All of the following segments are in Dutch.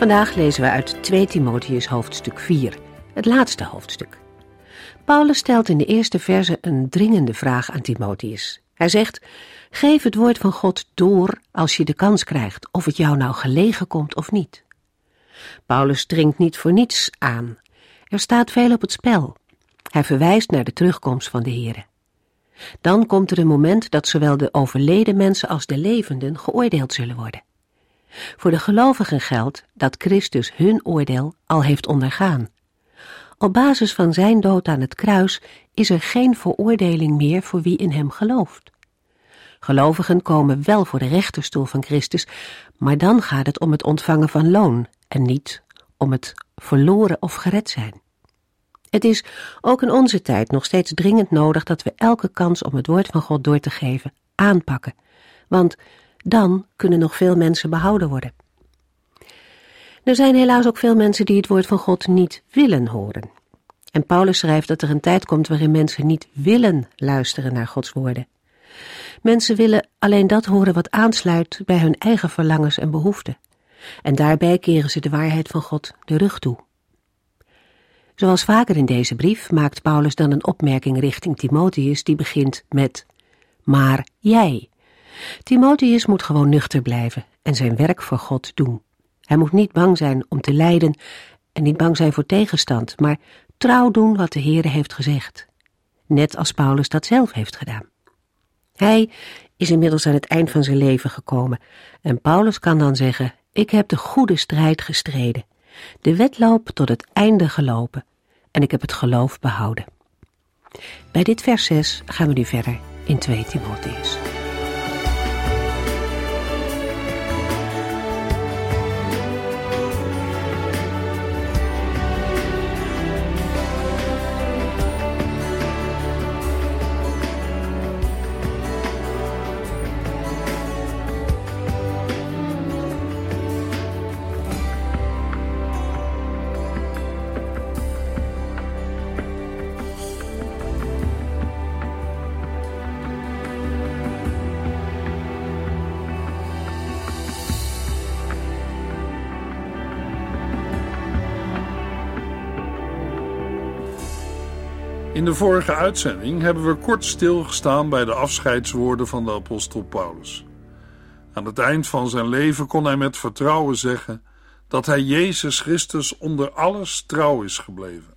Vandaag lezen we uit 2 Timotheus hoofdstuk 4, het laatste hoofdstuk. Paulus stelt in de eerste verse een dringende vraag aan Timotheus. Hij zegt, geef het woord van God door als je de kans krijgt, of het jou nou gelegen komt of niet. Paulus dringt niet voor niets aan. Er staat veel op het spel. Hij verwijst naar de terugkomst van de Here. Dan komt er een moment dat zowel de overleden mensen als de levenden geoordeeld zullen worden. Voor de gelovigen geldt dat Christus hun oordeel al heeft ondergaan. Op basis van zijn dood aan het kruis is er geen veroordeling meer voor wie in hem gelooft. Gelovigen komen wel voor de rechterstoel van Christus, maar dan gaat het om het ontvangen van loon en niet om het verloren of gered zijn. Het is ook in onze tijd nog steeds dringend nodig dat we elke kans om het woord van God door te geven aanpakken, want dan kunnen nog veel mensen behouden worden. Er zijn helaas ook veel mensen die het woord van God niet willen horen. En Paulus schrijft dat er een tijd komt waarin mensen niet willen luisteren naar Gods woorden. Mensen willen alleen dat horen wat aansluit bij hun eigen verlangens en behoeften. En daarbij keren ze de waarheid van God de rug toe. Zoals vaker in deze brief maakt Paulus dan een opmerking richting Timotheus die begint met Maar jij. Timotheus moet gewoon nuchter blijven en zijn werk voor God doen. Hij moet niet bang zijn om te lijden en niet bang zijn voor tegenstand, maar trouw doen wat de Heere heeft gezegd. Net als Paulus dat zelf heeft gedaan. Hij is inmiddels aan het eind van zijn leven gekomen en Paulus kan dan zeggen, ik heb de goede strijd gestreden, de wedloop tot het einde gelopen en ik heb het geloof behouden. Bij dit vers 6 gaan we nu verder in 2 Timotheus. In de vorige uitzending hebben we kort stilgestaan bij de afscheidswoorden van de apostel Paulus. Aan het eind van zijn leven kon hij met vertrouwen zeggen dat hij Jezus Christus onder alles trouw is gebleven.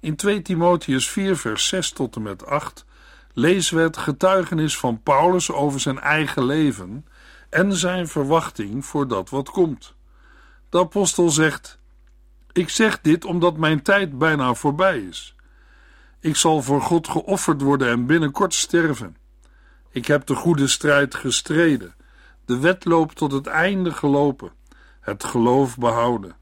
In 2 Timotheus 4 vers 6 tot en met 8 lezen we het getuigenis van Paulus over zijn eigen leven en zijn verwachting voor dat wat komt. De apostel zegt: Ik zeg dit omdat mijn tijd bijna voorbij is. Ik zal voor God geofferd worden en binnenkort sterven. Ik heb de goede strijd gestreden, de wedloop tot het einde gelopen, het geloof behouden.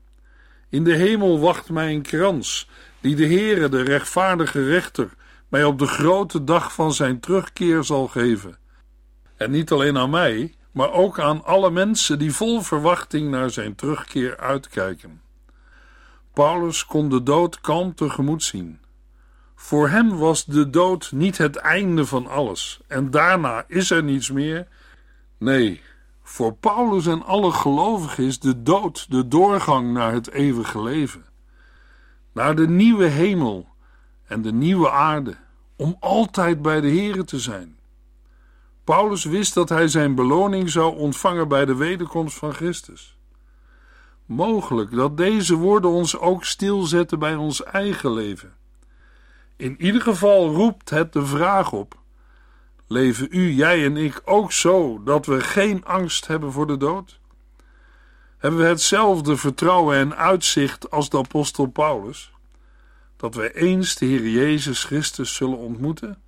In de hemel wacht mij een krans, die de Heere, de rechtvaardige rechter, mij op de grote dag van zijn terugkeer zal geven. En niet alleen aan mij, maar ook aan alle mensen die vol verwachting naar zijn terugkeer uitkijken. Paulus kon de dood kalm tegemoet zien. Voor hem was de dood niet het einde van alles en daarna is er niets meer. Nee, voor Paulus en alle gelovigen is de dood de doorgang naar het eeuwige leven, naar de nieuwe hemel en de nieuwe aarde, om altijd bij de Here te zijn. Paulus wist dat hij zijn beloning zou ontvangen bij de wederkomst van Christus. Mogelijk dat deze woorden ons ook stilzetten bij ons eigen leven. In ieder geval roept het de vraag op: leven u, jij en ik ook zo dat we geen angst hebben voor de dood? Hebben we hetzelfde vertrouwen en uitzicht als de apostel Paulus? Dat we eens de Heer Jezus Christus zullen ontmoeten?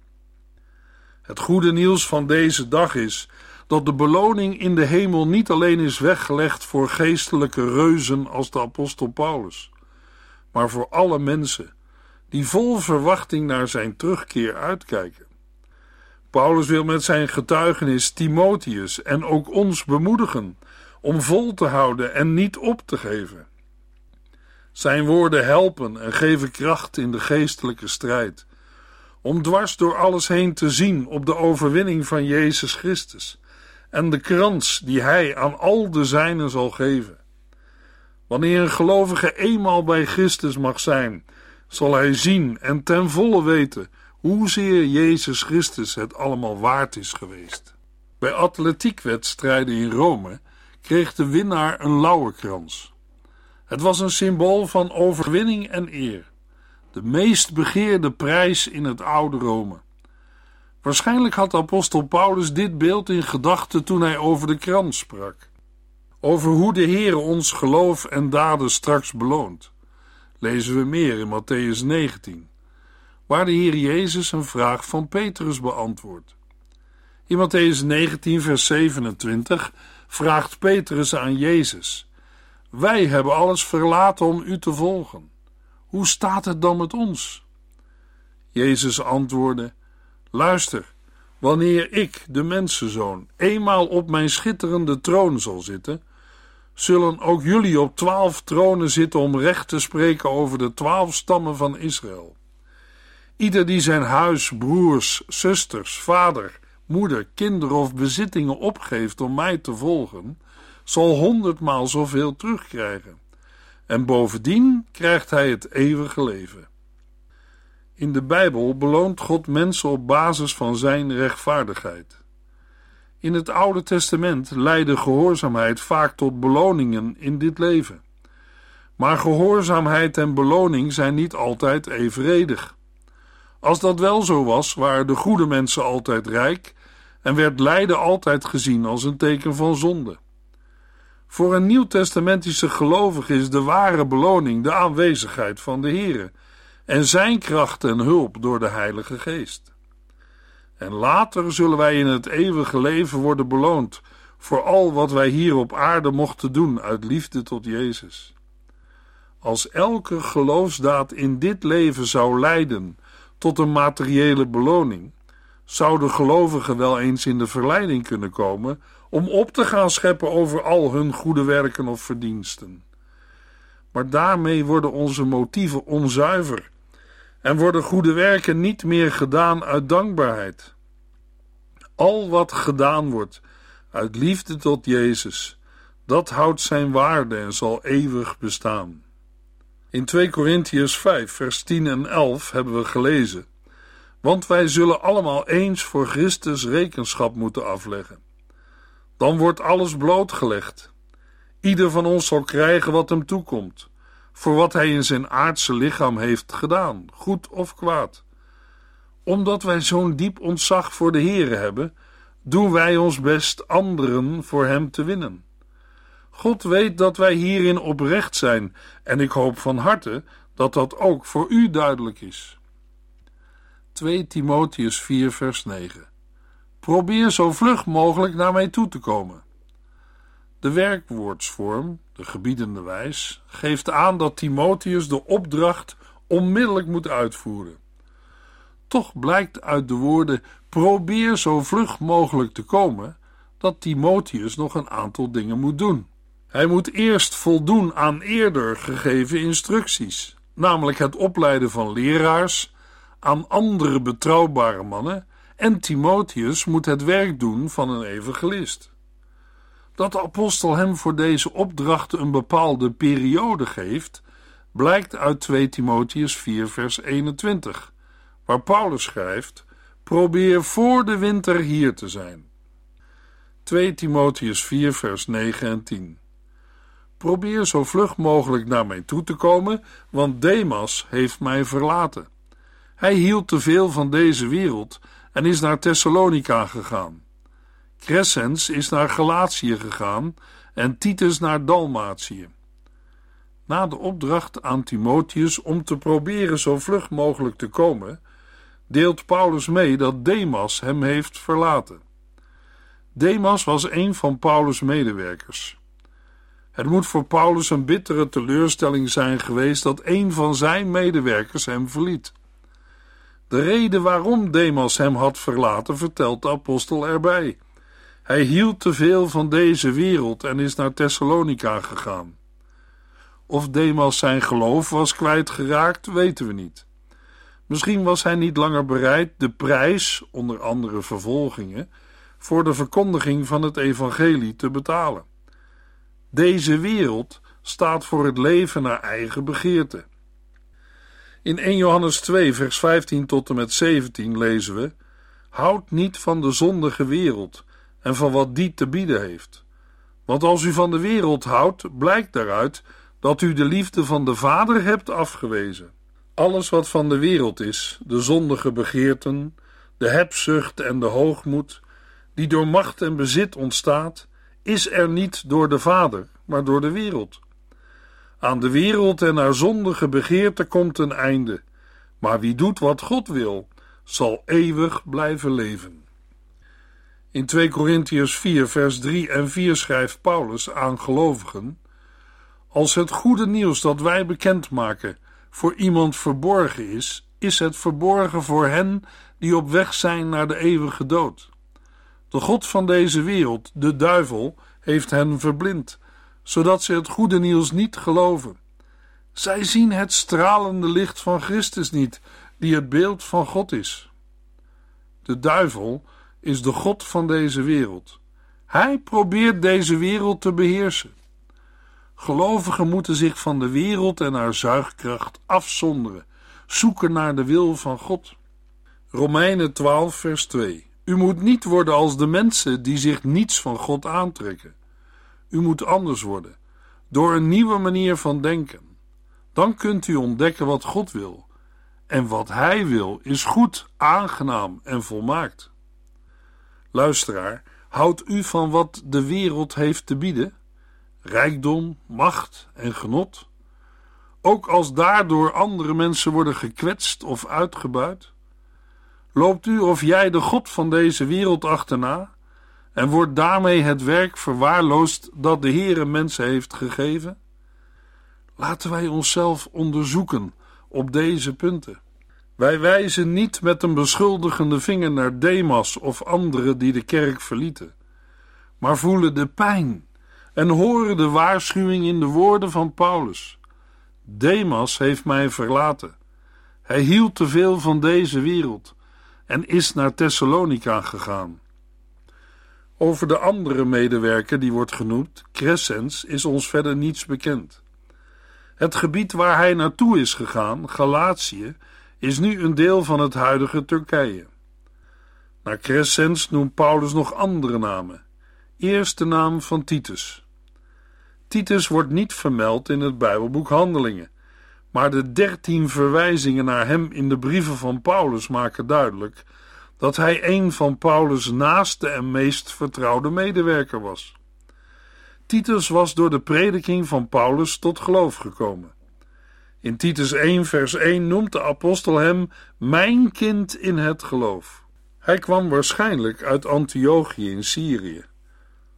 Het goede nieuws van deze dag is dat de beloning in de hemel niet alleen is weggelegd voor geestelijke reuzen als de apostel Paulus, maar voor alle mensen die vol verwachting naar zijn terugkeer uitkijken. Paulus wil met zijn getuigenis Timotheus en ook ons bemoedigen om vol te houden en niet op te geven. Zijn woorden helpen en geven kracht in de geestelijke strijd, om dwars door alles heen te zien op de overwinning van Jezus Christus en de krans die Hij aan al de zijnen zal geven. Wanneer een gelovige eenmaal bij Christus mag zijn, zal hij zien en ten volle weten hoezeer Jezus Christus het allemaal waard is geweest. Bij atletiekwedstrijden in Rome kreeg de winnaar een lauwerkrans. Het was een symbool van overwinning en eer. De meest begeerde prijs in het oude Rome. Waarschijnlijk had apostel Paulus dit beeld in gedachten toen hij over de krans sprak. Over hoe de Heer ons geloof en daden straks beloont. Lezen we meer in Matthäus 19 waar de Heer Jezus een vraag van Petrus beantwoordt. In Matthäus 19, vers 27 vraagt Petrus aan Jezus: Wij hebben alles verlaten om u te volgen. Hoe staat het dan met ons? Jezus antwoordde: Luister, wanneer ik, de mensenzoon, eenmaal op mijn schitterende troon zal zitten, zullen ook jullie op twaalf tronen zitten om recht te spreken over de twaalf stammen van Israël. Ieder die zijn huis, broers, zusters, vader, moeder, kinderen of bezittingen opgeeft om mij te volgen, zal honderdmaal zoveel terugkrijgen. En bovendien krijgt hij het eeuwige leven. In de Bijbel beloont God mensen op basis van zijn rechtvaardigheid. In het Oude Testament leidde gehoorzaamheid vaak tot beloningen in dit leven. Maar gehoorzaamheid en beloning zijn niet altijd evenredig. Als dat wel zo was, waren de goede mensen altijd rijk en werd lijden altijd gezien als een teken van zonde. Voor een nieuwtestamentische gelovige is de ware beloning de aanwezigheid van de Here en zijn kracht en hulp door de Heilige Geest. En later zullen wij in het eeuwige leven worden beloond voor al wat wij hier op aarde mochten doen uit liefde tot Jezus. Als elke geloofsdaad in dit leven zou leiden tot een materiële beloning, zouden gelovigen wel eens in de verleiding kunnen komen om op te gaan scheppen over al hun goede werken of verdiensten. Maar daarmee worden onze motieven onzuiver en worden goede werken niet meer gedaan uit dankbaarheid. Al wat gedaan wordt uit liefde tot Jezus, dat houdt zijn waarde en zal eeuwig bestaan. In 2 Korintiërs 5, vers 10 en 11 hebben we gelezen: Want wij zullen allemaal eens voor Christus rekenschap moeten afleggen. Dan wordt alles blootgelegd. Ieder van ons zal krijgen wat hem toekomt, voor wat hij in zijn aardse lichaam heeft gedaan, goed of kwaad. Omdat wij zo'n diep ontzag voor de Here hebben, doen wij ons best anderen voor hem te winnen. God weet dat wij hierin oprecht zijn en ik hoop van harte dat dat ook voor u duidelijk is. 2 Timotheus 4 vers 9 Probeer zo vlug mogelijk naar mij toe te komen. De werkwoordsvorm, de gebiedende wijs, geeft aan dat Timotheus de opdracht onmiddellijk moet uitvoeren. Toch blijkt uit de woorden probeer zo vlug mogelijk te komen dat Timotheus nog een aantal dingen moet doen. Hij moet eerst voldoen aan eerder gegeven instructies, namelijk het opleiden van leraars aan andere betrouwbare mannen, en Timotheus moet het werk doen van een evangelist. Dat de apostel hem voor deze opdrachten een bepaalde periode geeft, blijkt uit 2 Timotheus 4, vers 21, waar Paulus schrijft: Probeer voor de winter hier te zijn. 2 Timotheus 4, vers 9 en 10. Probeer zo vlug mogelijk naar mij toe te komen, want Demas heeft mij verlaten. Hij hield te veel van deze wereld en is naar Thessalonica gegaan. Crescens is naar Galatië gegaan en Titus naar Dalmatië. Na de opdracht aan Timotheus om te proberen zo vlug mogelijk te komen, deelt Paulus mee dat Demas hem heeft verlaten. Demas was een van Paulus' medewerkers. Het moet voor Paulus een bittere teleurstelling zijn geweest dat een van zijn medewerkers hem verliet. De reden waarom Demas hem had verlaten vertelt de apostel erbij. Hij hield te veel van deze wereld en is naar Thessalonica gegaan. Of Demas zijn geloof was kwijtgeraakt, weten we niet. Misschien was hij niet langer bereid de prijs, onder andere vervolgingen, voor de verkondiging van het evangelie te betalen. Deze wereld staat voor het leven naar eigen begeerte. In 1 Johannes 2, vers 15 tot en met 17 lezen we: Houd niet van de zondige wereld en van wat die te bieden heeft. Want als u van de wereld houdt, blijkt daaruit dat u de liefde van de Vader hebt afgewezen. Alles wat van de wereld is, de zondige begeerten, de hebzucht en de hoogmoed, die door macht en bezit ontstaat, is er niet door de Vader, maar door de wereld. Aan de wereld en haar zondige begeerte komt een einde, maar wie doet wat God wil, zal eeuwig blijven leven. In 2 Korintiërs 4, vers 3 en 4 schrijft Paulus aan gelovigen: Als het goede nieuws dat wij bekendmaken voor iemand verborgen is, is het verborgen voor hen die op weg zijn naar de eeuwige dood. De God van deze wereld, de duivel, heeft hen verblind, zodat ze het goede nieuws niet geloven. Zij zien het stralende licht van Christus niet, die het beeld van God is. De duivel is de God van deze wereld. Hij probeert deze wereld te beheersen. Gelovigen moeten zich van de wereld en haar zuigkracht afzonderen, zoeken naar de wil van God. Romeinen 12, vers 2. U moet niet worden als de mensen die zich niets van God aantrekken. U moet anders worden, door een nieuwe manier van denken. Dan kunt u ontdekken wat God wil. En wat Hij wil is goed, aangenaam en volmaakt. Luisteraar, houdt u van wat de wereld heeft te bieden? Rijkdom, macht en genot? Ook als daardoor andere mensen worden gekwetst of uitgebuit? Loopt u of jij de God van deze wereld achterna en wordt daarmee het werk verwaarloosd dat de Heere mensen heeft gegeven? Laten wij onszelf onderzoeken op deze punten. Wij wijzen niet met een beschuldigende vinger naar Demas of anderen die de kerk verlieten, maar voelen de pijn en horen de waarschuwing in de woorden van Paulus. Demas heeft mij verlaten. Hij hield te veel van deze wereld en is naar Thessalonica gegaan. Over de andere medewerker die wordt genoemd, Crescens, is ons verder niets bekend. Het gebied waar hij naartoe is gegaan, Galatië, is nu een deel van het huidige Turkije. Naar Crescens noemt Paulus nog andere namen. Eerst de naam van Titus. Titus wordt niet vermeld in het Bijbelboek Handelingen, maar de dertien verwijzingen naar hem in de brieven van Paulus maken duidelijk dat hij een van Paulus' naaste en meest vertrouwde medewerker was. Titus was door de prediking van Paulus tot geloof gekomen. In Titus 1, vers 1 noemt de apostel hem mijn kind in het geloof. Hij kwam waarschijnlijk uit Antiochië in Syrië,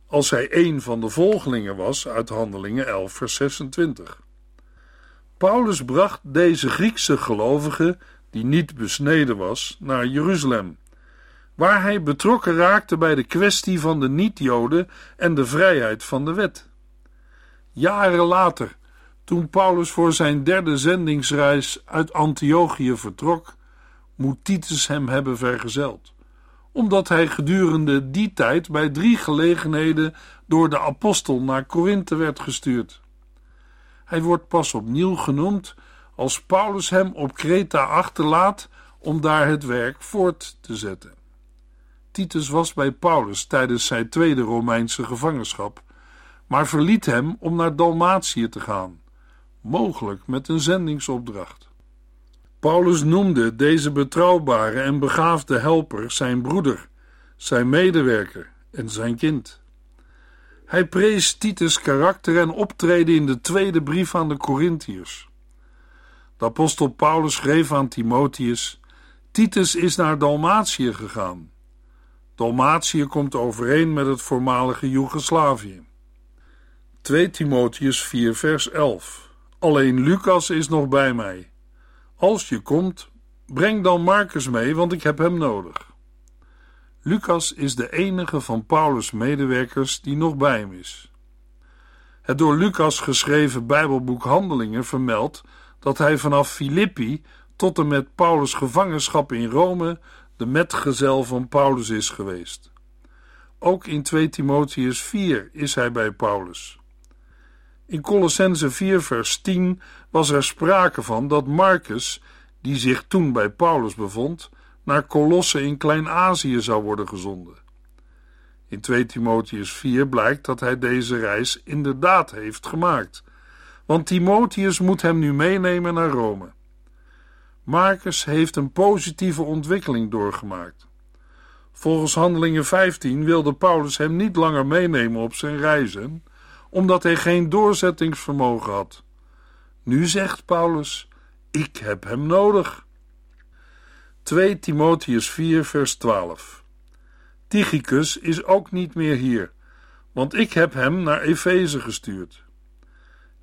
als hij een van de volgelingen was uit Handelingen 11, vers 26. Paulus bracht deze Griekse gelovige, die niet besneden was, naar Jeruzalem, waar hij betrokken raakte bij de kwestie van de niet-Joden en de vrijheid van de wet. Jaren later toen Paulus voor zijn derde zendingsreis uit Antiochië vertrok, moet Titus hem hebben vergezeld, omdat hij gedurende die tijd bij drie gelegenheden door de apostel naar Korinthe werd gestuurd. Hij wordt pas opnieuw genoemd als Paulus hem op Kreta achterlaat om daar het werk voort te zetten. Titus was bij Paulus tijdens zijn tweede Romeinse gevangenschap, maar verliet hem om naar Dalmatië te gaan mogelijk met een zendingsopdracht. Paulus noemde deze betrouwbare en begaafde helper zijn broeder, zijn medewerker en zijn kind. Hij prees Titus' karakter en optreden in de tweede brief aan de Corinthiërs. De apostel Paulus schreef aan Timotheus: Titus is naar Dalmatië gegaan. Dalmatië komt overeen met het voormalige Joegoslavië. 2 Timotheus 4 vers 11 Alleen Lucas is nog bij mij. Als je komt, breng dan Marcus mee, want ik heb hem nodig. Lucas is de enige van Paulus' medewerkers die nog bij hem is. Het door Lucas geschreven Bijbelboek Handelingen vermeldt dat hij vanaf Filippi tot en met Paulus' gevangenschap in Rome de metgezel van Paulus is geweest. Ook in 2 Timotheus 4 is hij bij Paulus. In Colossense 4 vers 10 was er sprake van dat Marcus, die zich toen bij Paulus bevond, naar Colosse in Klein-Azië zou worden gezonden. In 2 Timotheus 4 blijkt dat hij deze reis inderdaad heeft gemaakt, want Timotheus moet hem nu meenemen naar Rome. Marcus heeft een positieve ontwikkeling doorgemaakt. Volgens Handelingen 15 wilde Paulus hem niet langer meenemen op zijn reizen, omdat hij geen doorzettingsvermogen had. Nu zegt Paulus: Ik heb hem nodig. 2 Timotheus 4, vers 12. Tychicus is ook niet meer hier, want ik heb hem naar Efeze gestuurd.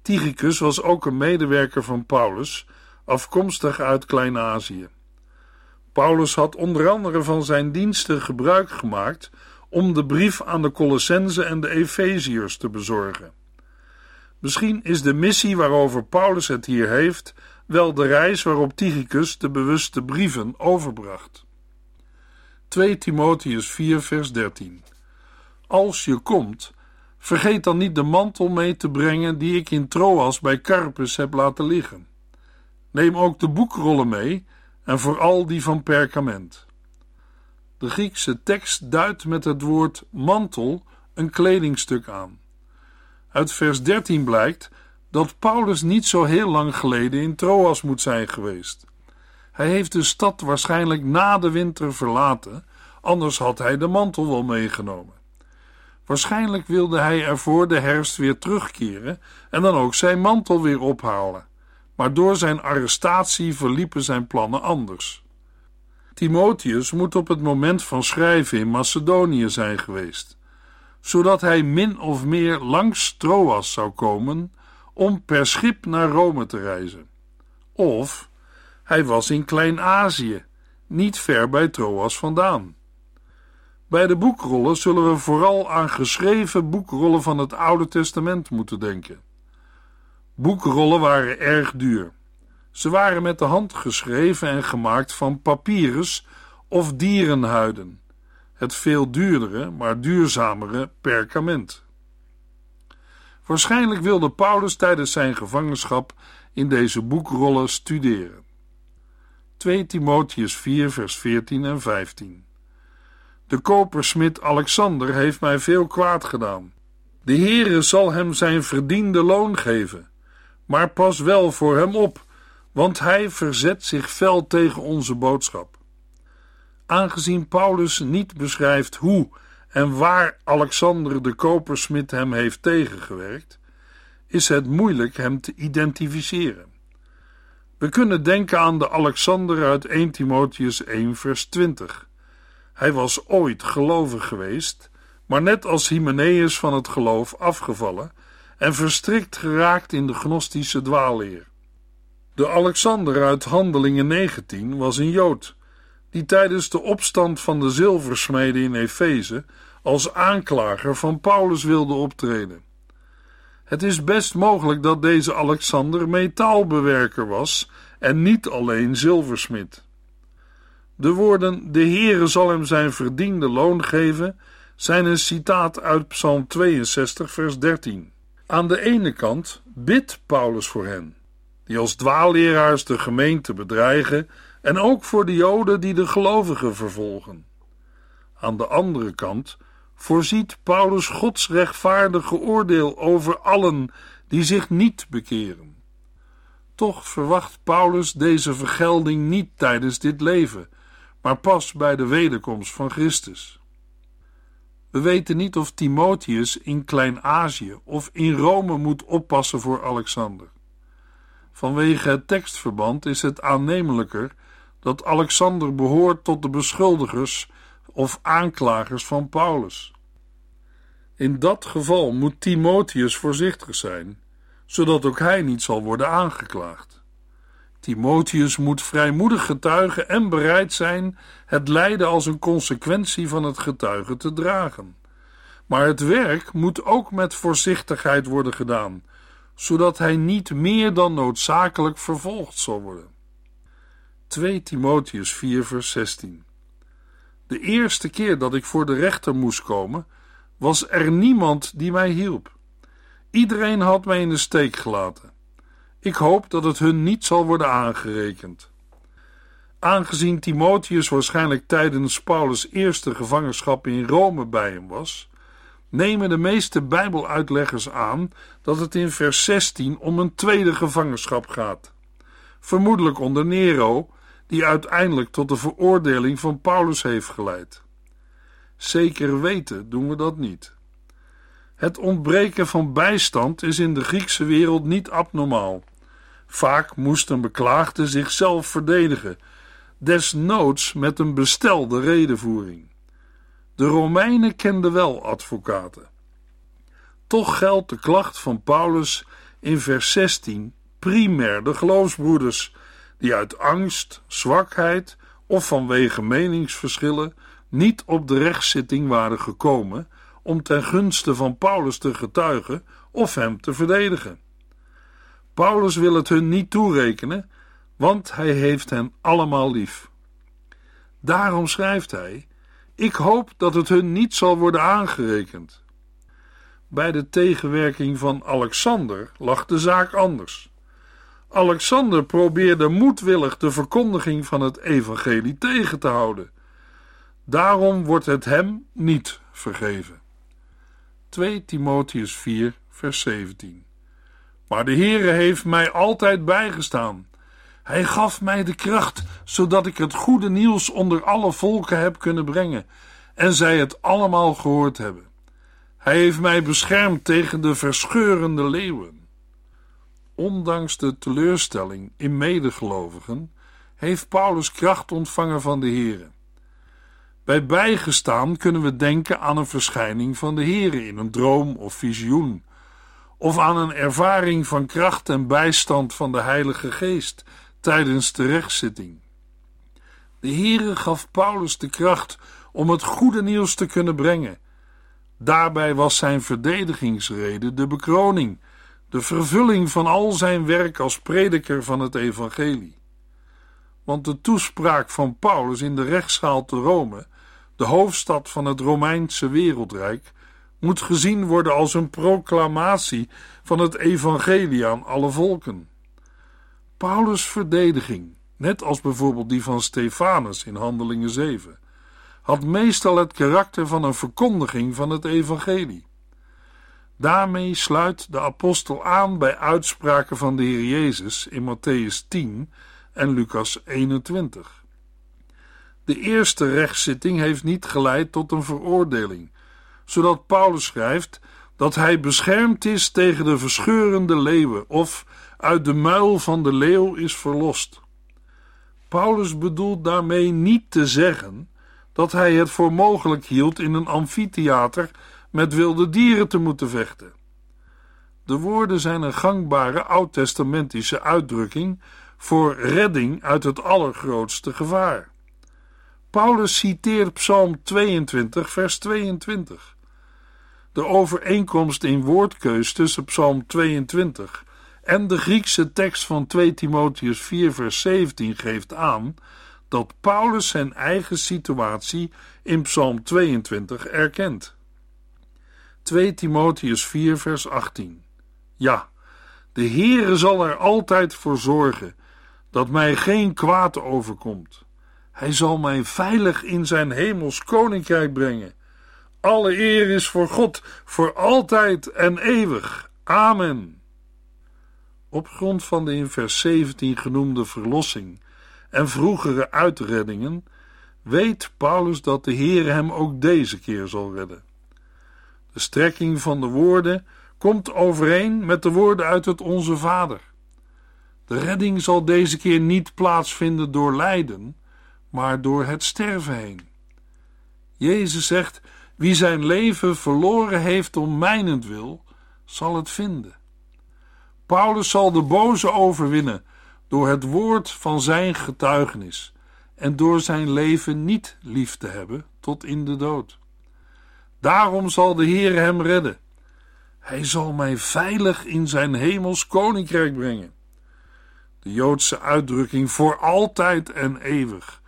Tychicus was ook een medewerker van Paulus, afkomstig uit Klein-Azië. Paulus had onder andere van zijn diensten gebruik gemaakt om de brief aan de Colossense en de Efeziërs te bezorgen. Misschien is de missie waarover Paulus het hier heeft wel de reis waarop Tychicus de bewuste brieven overbracht. 2 Timotheus 4 vers 13 Als je komt, vergeet dan niet de mantel mee te brengen die ik in Troas bij Carpus heb laten liggen. Neem ook de boekrollen mee en vooral die van perkament. De Griekse tekst duidt met het woord mantel een kledingstuk aan. Uit vers 13 blijkt dat Paulus niet zo heel lang geleden in Troas moet zijn geweest. Hij heeft de stad waarschijnlijk na de winter verlaten, anders had hij de mantel wel meegenomen. Waarschijnlijk wilde hij er voor de herfst weer terugkeren en dan ook zijn mantel weer ophalen. Maar door zijn arrestatie verliepen zijn plannen anders. Timotheus moet op het moment van schrijven in Macedonië zijn geweest, zodat hij min of meer langs Troas zou komen om per schip naar Rome te reizen. Of hij was in Klein-Azië, niet ver bij Troas vandaan. Bij de boekrollen zullen we vooral aan geschreven boekrollen van het Oude Testament moeten denken. Boekrollen waren erg duur. Ze waren met de hand geschreven en gemaakt van papyrus of dierenhuiden, het veel duurdere, maar duurzamere perkament. Waarschijnlijk wilde Paulus tijdens zijn gevangenschap in deze boekrollen studeren. 2 Timotheus 4, vers 14 en 15. De kopersmid Alexander heeft mij veel kwaad gedaan. De Heere zal hem zijn verdiende loon geven, maar pas wel voor hem op, want hij verzet zich fel tegen onze boodschap. Aangezien Paulus niet beschrijft hoe en waar Alexander de kopersmid hem heeft tegengewerkt, is het moeilijk hem te identificeren. We kunnen denken aan de Alexander uit 1 Timotheus 1 vers 20. Hij was ooit gelovig geweest, maar net als Hymenaeus van het geloof afgevallen en verstrikt geraakt in de gnostische dwaalleer. De Alexander uit Handelingen 19 was een Jood, die tijdens de opstand van de zilversmeden in Efeze als aanklager van Paulus wilde optreden. Het is best mogelijk dat deze Alexander metaalbewerker was en niet alleen zilversmid. De woorden: De Heere zal hem zijn verdiende loon geven, zijn een citaat uit Psalm 62, vers 13. Aan de ene kant bidt Paulus voor hen, die als dwaalleraars de gemeente bedreigen, en ook voor de Joden die de gelovigen vervolgen. Aan de andere kant voorziet Paulus Gods rechtvaardige oordeel over allen die zich niet bekeren. Toch verwacht Paulus deze vergelding niet tijdens dit leven, maar pas bij de wederkomst van Christus. We weten niet of Timotheus in Klein-Azië of in Rome moet oppassen voor Alexander. Vanwege het tekstverband is het aannemelijker dat Alexander behoort tot de beschuldigers of aanklagers van Paulus. In dat geval moet Timotheus voorzichtig zijn, zodat ook hij niet zal worden aangeklaagd. Timotheus moet vrijmoedig getuigen en bereid zijn het lijden als een consequentie van het getuigen te dragen. Maar het werk moet ook met voorzichtigheid worden gedaan, zodat hij niet meer dan noodzakelijk vervolgd zal worden. 2 Timotheus 4 vers 16 De eerste keer dat ik voor de rechter moest komen, was er niemand die mij hielp. Iedereen had mij in de steek gelaten. Ik hoop dat het hun niet zal worden aangerekend. Aangezien Timotheus waarschijnlijk tijdens Paulus' eerste gevangenschap in Rome bij hem was, nemen de meeste Bijbeluitleggers aan dat het in vers 16 om een tweede gevangenschap gaat. Vermoedelijk onder Nero, die uiteindelijk tot de veroordeling van Paulus heeft geleid. Zeker weten doen we dat niet. Het ontbreken van bijstand is in de Griekse wereld niet abnormaal. Vaak moest een beklaagde zichzelf verdedigen, desnoods met een bestelde redenvoering. De Romeinen kenden wel advocaten. Toch geldt de klacht van Paulus in vers 16 primair de geloofsbroeders, die uit angst, zwakheid of vanwege meningsverschillen niet op de rechtszitting waren gekomen om ten gunste van Paulus te getuigen of hem te verdedigen. Paulus wil het hun niet toerekenen, want hij heeft hen allemaal lief. Daarom schrijft hij: Ik hoop dat het hun niet zal worden aangerekend. Bij de tegenwerking van Alexander lag de zaak anders. Alexander probeerde moedwillig de verkondiging van het evangelie tegen te houden. Daarom wordt het hem niet vergeven. 2 Timotheus 4, vers 17. Maar de Heere heeft mij altijd bijgestaan. Hij gaf mij de kracht, zodat ik het goede nieuws onder alle volken heb kunnen brengen en zij het allemaal gehoord hebben. Hij heeft mij beschermd tegen de verscheurende leeuwen. Ondanks de teleurstelling in medegelovigen heeft Paulus kracht ontvangen van de Heere. Bij bijgestaan kunnen we denken aan een verschijning van de Heere in een droom of visioen, of aan een ervaring van kracht en bijstand van de Heilige Geest tijdens de rechtszitting. De Heere gaf Paulus de kracht om het goede nieuws te kunnen brengen. Daarbij was zijn verdedigingsrede de bekroning, de vervulling van al zijn werk als prediker van het evangelie. Want de toespraak van Paulus in de rechtszaal te Rome de hoofdstad van het Romeinse wereldrijk, moet gezien worden als een proclamatie van het evangelie aan alle volken. Paulus' verdediging, net als bijvoorbeeld die van Stefanus in Handelingen 7, had meestal het karakter van een verkondiging van het evangelie. Daarmee sluit de apostel aan bij uitspraken van de Heer Jezus in Matthäus 10 en Lucas 21. De eerste rechtszitting heeft niet geleid tot een veroordeling, zodat Paulus schrijft dat hij beschermd is tegen de verscheurende leeuwen of uit de muil van de leeuw is verlost. Paulus bedoelt daarmee niet te zeggen dat hij het voor mogelijk hield in een amfitheater met wilde dieren te moeten vechten. De woorden zijn een gangbare oud-testamentische uitdrukking voor redding uit het allergrootste gevaar. Paulus citeert Psalm 22, vers 22. De overeenkomst in woordkeus tussen Psalm 22 en de Griekse tekst van 2 Timotheus 4, vers 17 geeft aan dat Paulus zijn eigen situatie in Psalm 22 erkent. 2 Timotheus 4, vers 18. Ja, de Heere zal er altijd voor zorgen dat mij geen kwaad overkomt. Hij zal mij veilig in zijn hemels koninkrijk brengen. Alle eer is voor God, voor altijd en eeuwig. Amen. Op grond van de in vers 17 genoemde verlossing en vroegere uitreddingen weet Paulus dat de Heer hem ook deze keer zal redden. De strekking van de woorden komt overeen met de woorden uit het Onze Vader. De redding zal deze keer niet plaatsvinden door lijden, maar door het sterven heen. Jezus zegt: Wie zijn leven verloren heeft om mijnentwil, zal het vinden. Paulus zal de boze overwinnen door het woord van zijn getuigenis en door zijn leven niet lief te hebben tot in de dood. Daarom zal de Heer hem redden. Hij zal mij veilig in zijn hemels koninkrijk brengen. De Joodse uitdrukking voor altijd en eeuwig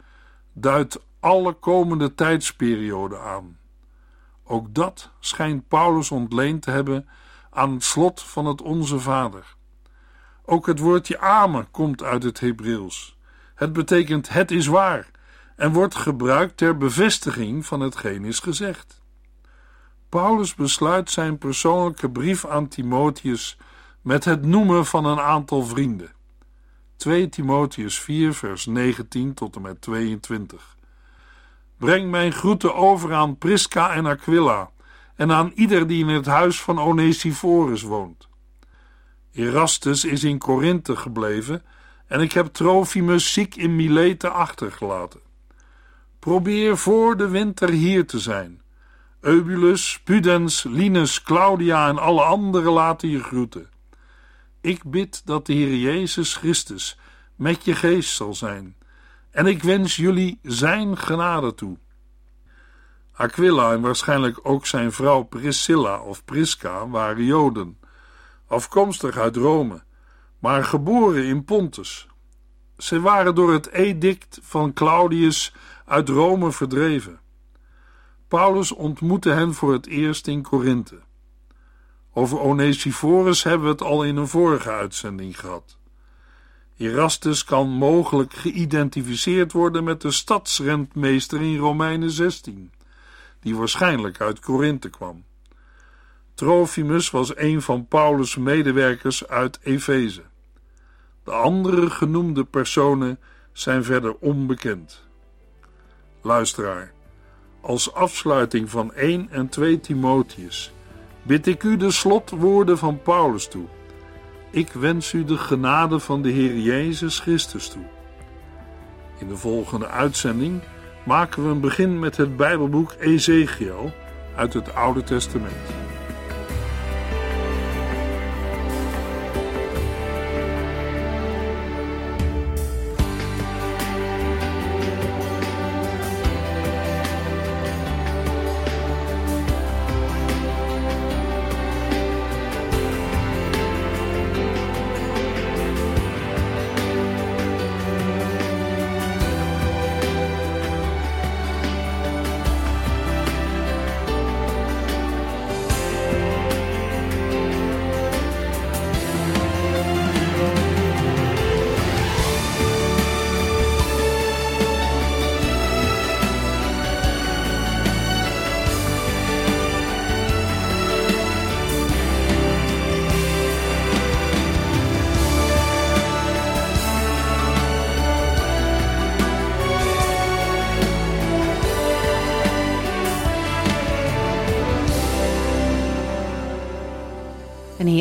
duidt alle komende tijdsperioden aan. Ook dat schijnt Paulus ontleend te hebben aan het slot van het Onze Vader. Ook het woordje amen komt uit het Hebreeuws. Het betekent het is waar en wordt gebruikt ter bevestiging van hetgeen is gezegd. Paulus besluit zijn persoonlijke brief aan Timotheus met het noemen van een aantal vrienden. 2 Timotheus 4, vers 19 tot en met 22. Breng mijn groeten over aan Prisca en Aquila en aan ieder die in het huis van Onesiphorus woont. Erastus is in Korinthe gebleven en ik heb Trofimus ziek in Milete achtergelaten. Probeer voor de winter hier te zijn. Eubulus, Pudens, Linus, Claudia en alle anderen laten je groeten. Ik bid dat de Heer Jezus Christus met je geest zal zijn, en ik wens jullie zijn genade toe. Aquila en waarschijnlijk ook zijn vrouw Priscilla of Prisca waren Joden, afkomstig uit Rome, maar geboren in Pontus. Ze waren door het edict van Claudius uit Rome verdreven. Paulus ontmoette hen voor het eerst in Korinthe. Over Onesiphorus hebben we het al in een vorige uitzending gehad. Erastus kan mogelijk geïdentificeerd worden met de stadsrentmeester in Romeinen 16, die waarschijnlijk uit Korinthe kwam. Trofimus was een van Paulus' medewerkers uit Efeze. De andere genoemde personen zijn verder onbekend. Luisteraar, als afsluiting van 1 en 2 Timotheus bid ik u de slotwoorden van Paulus toe. Ik wens u de genade van de Heer Jezus Christus toe. In de volgende uitzending maken we een begin met het Bijbelboek Ezekiel uit het Oude Testament.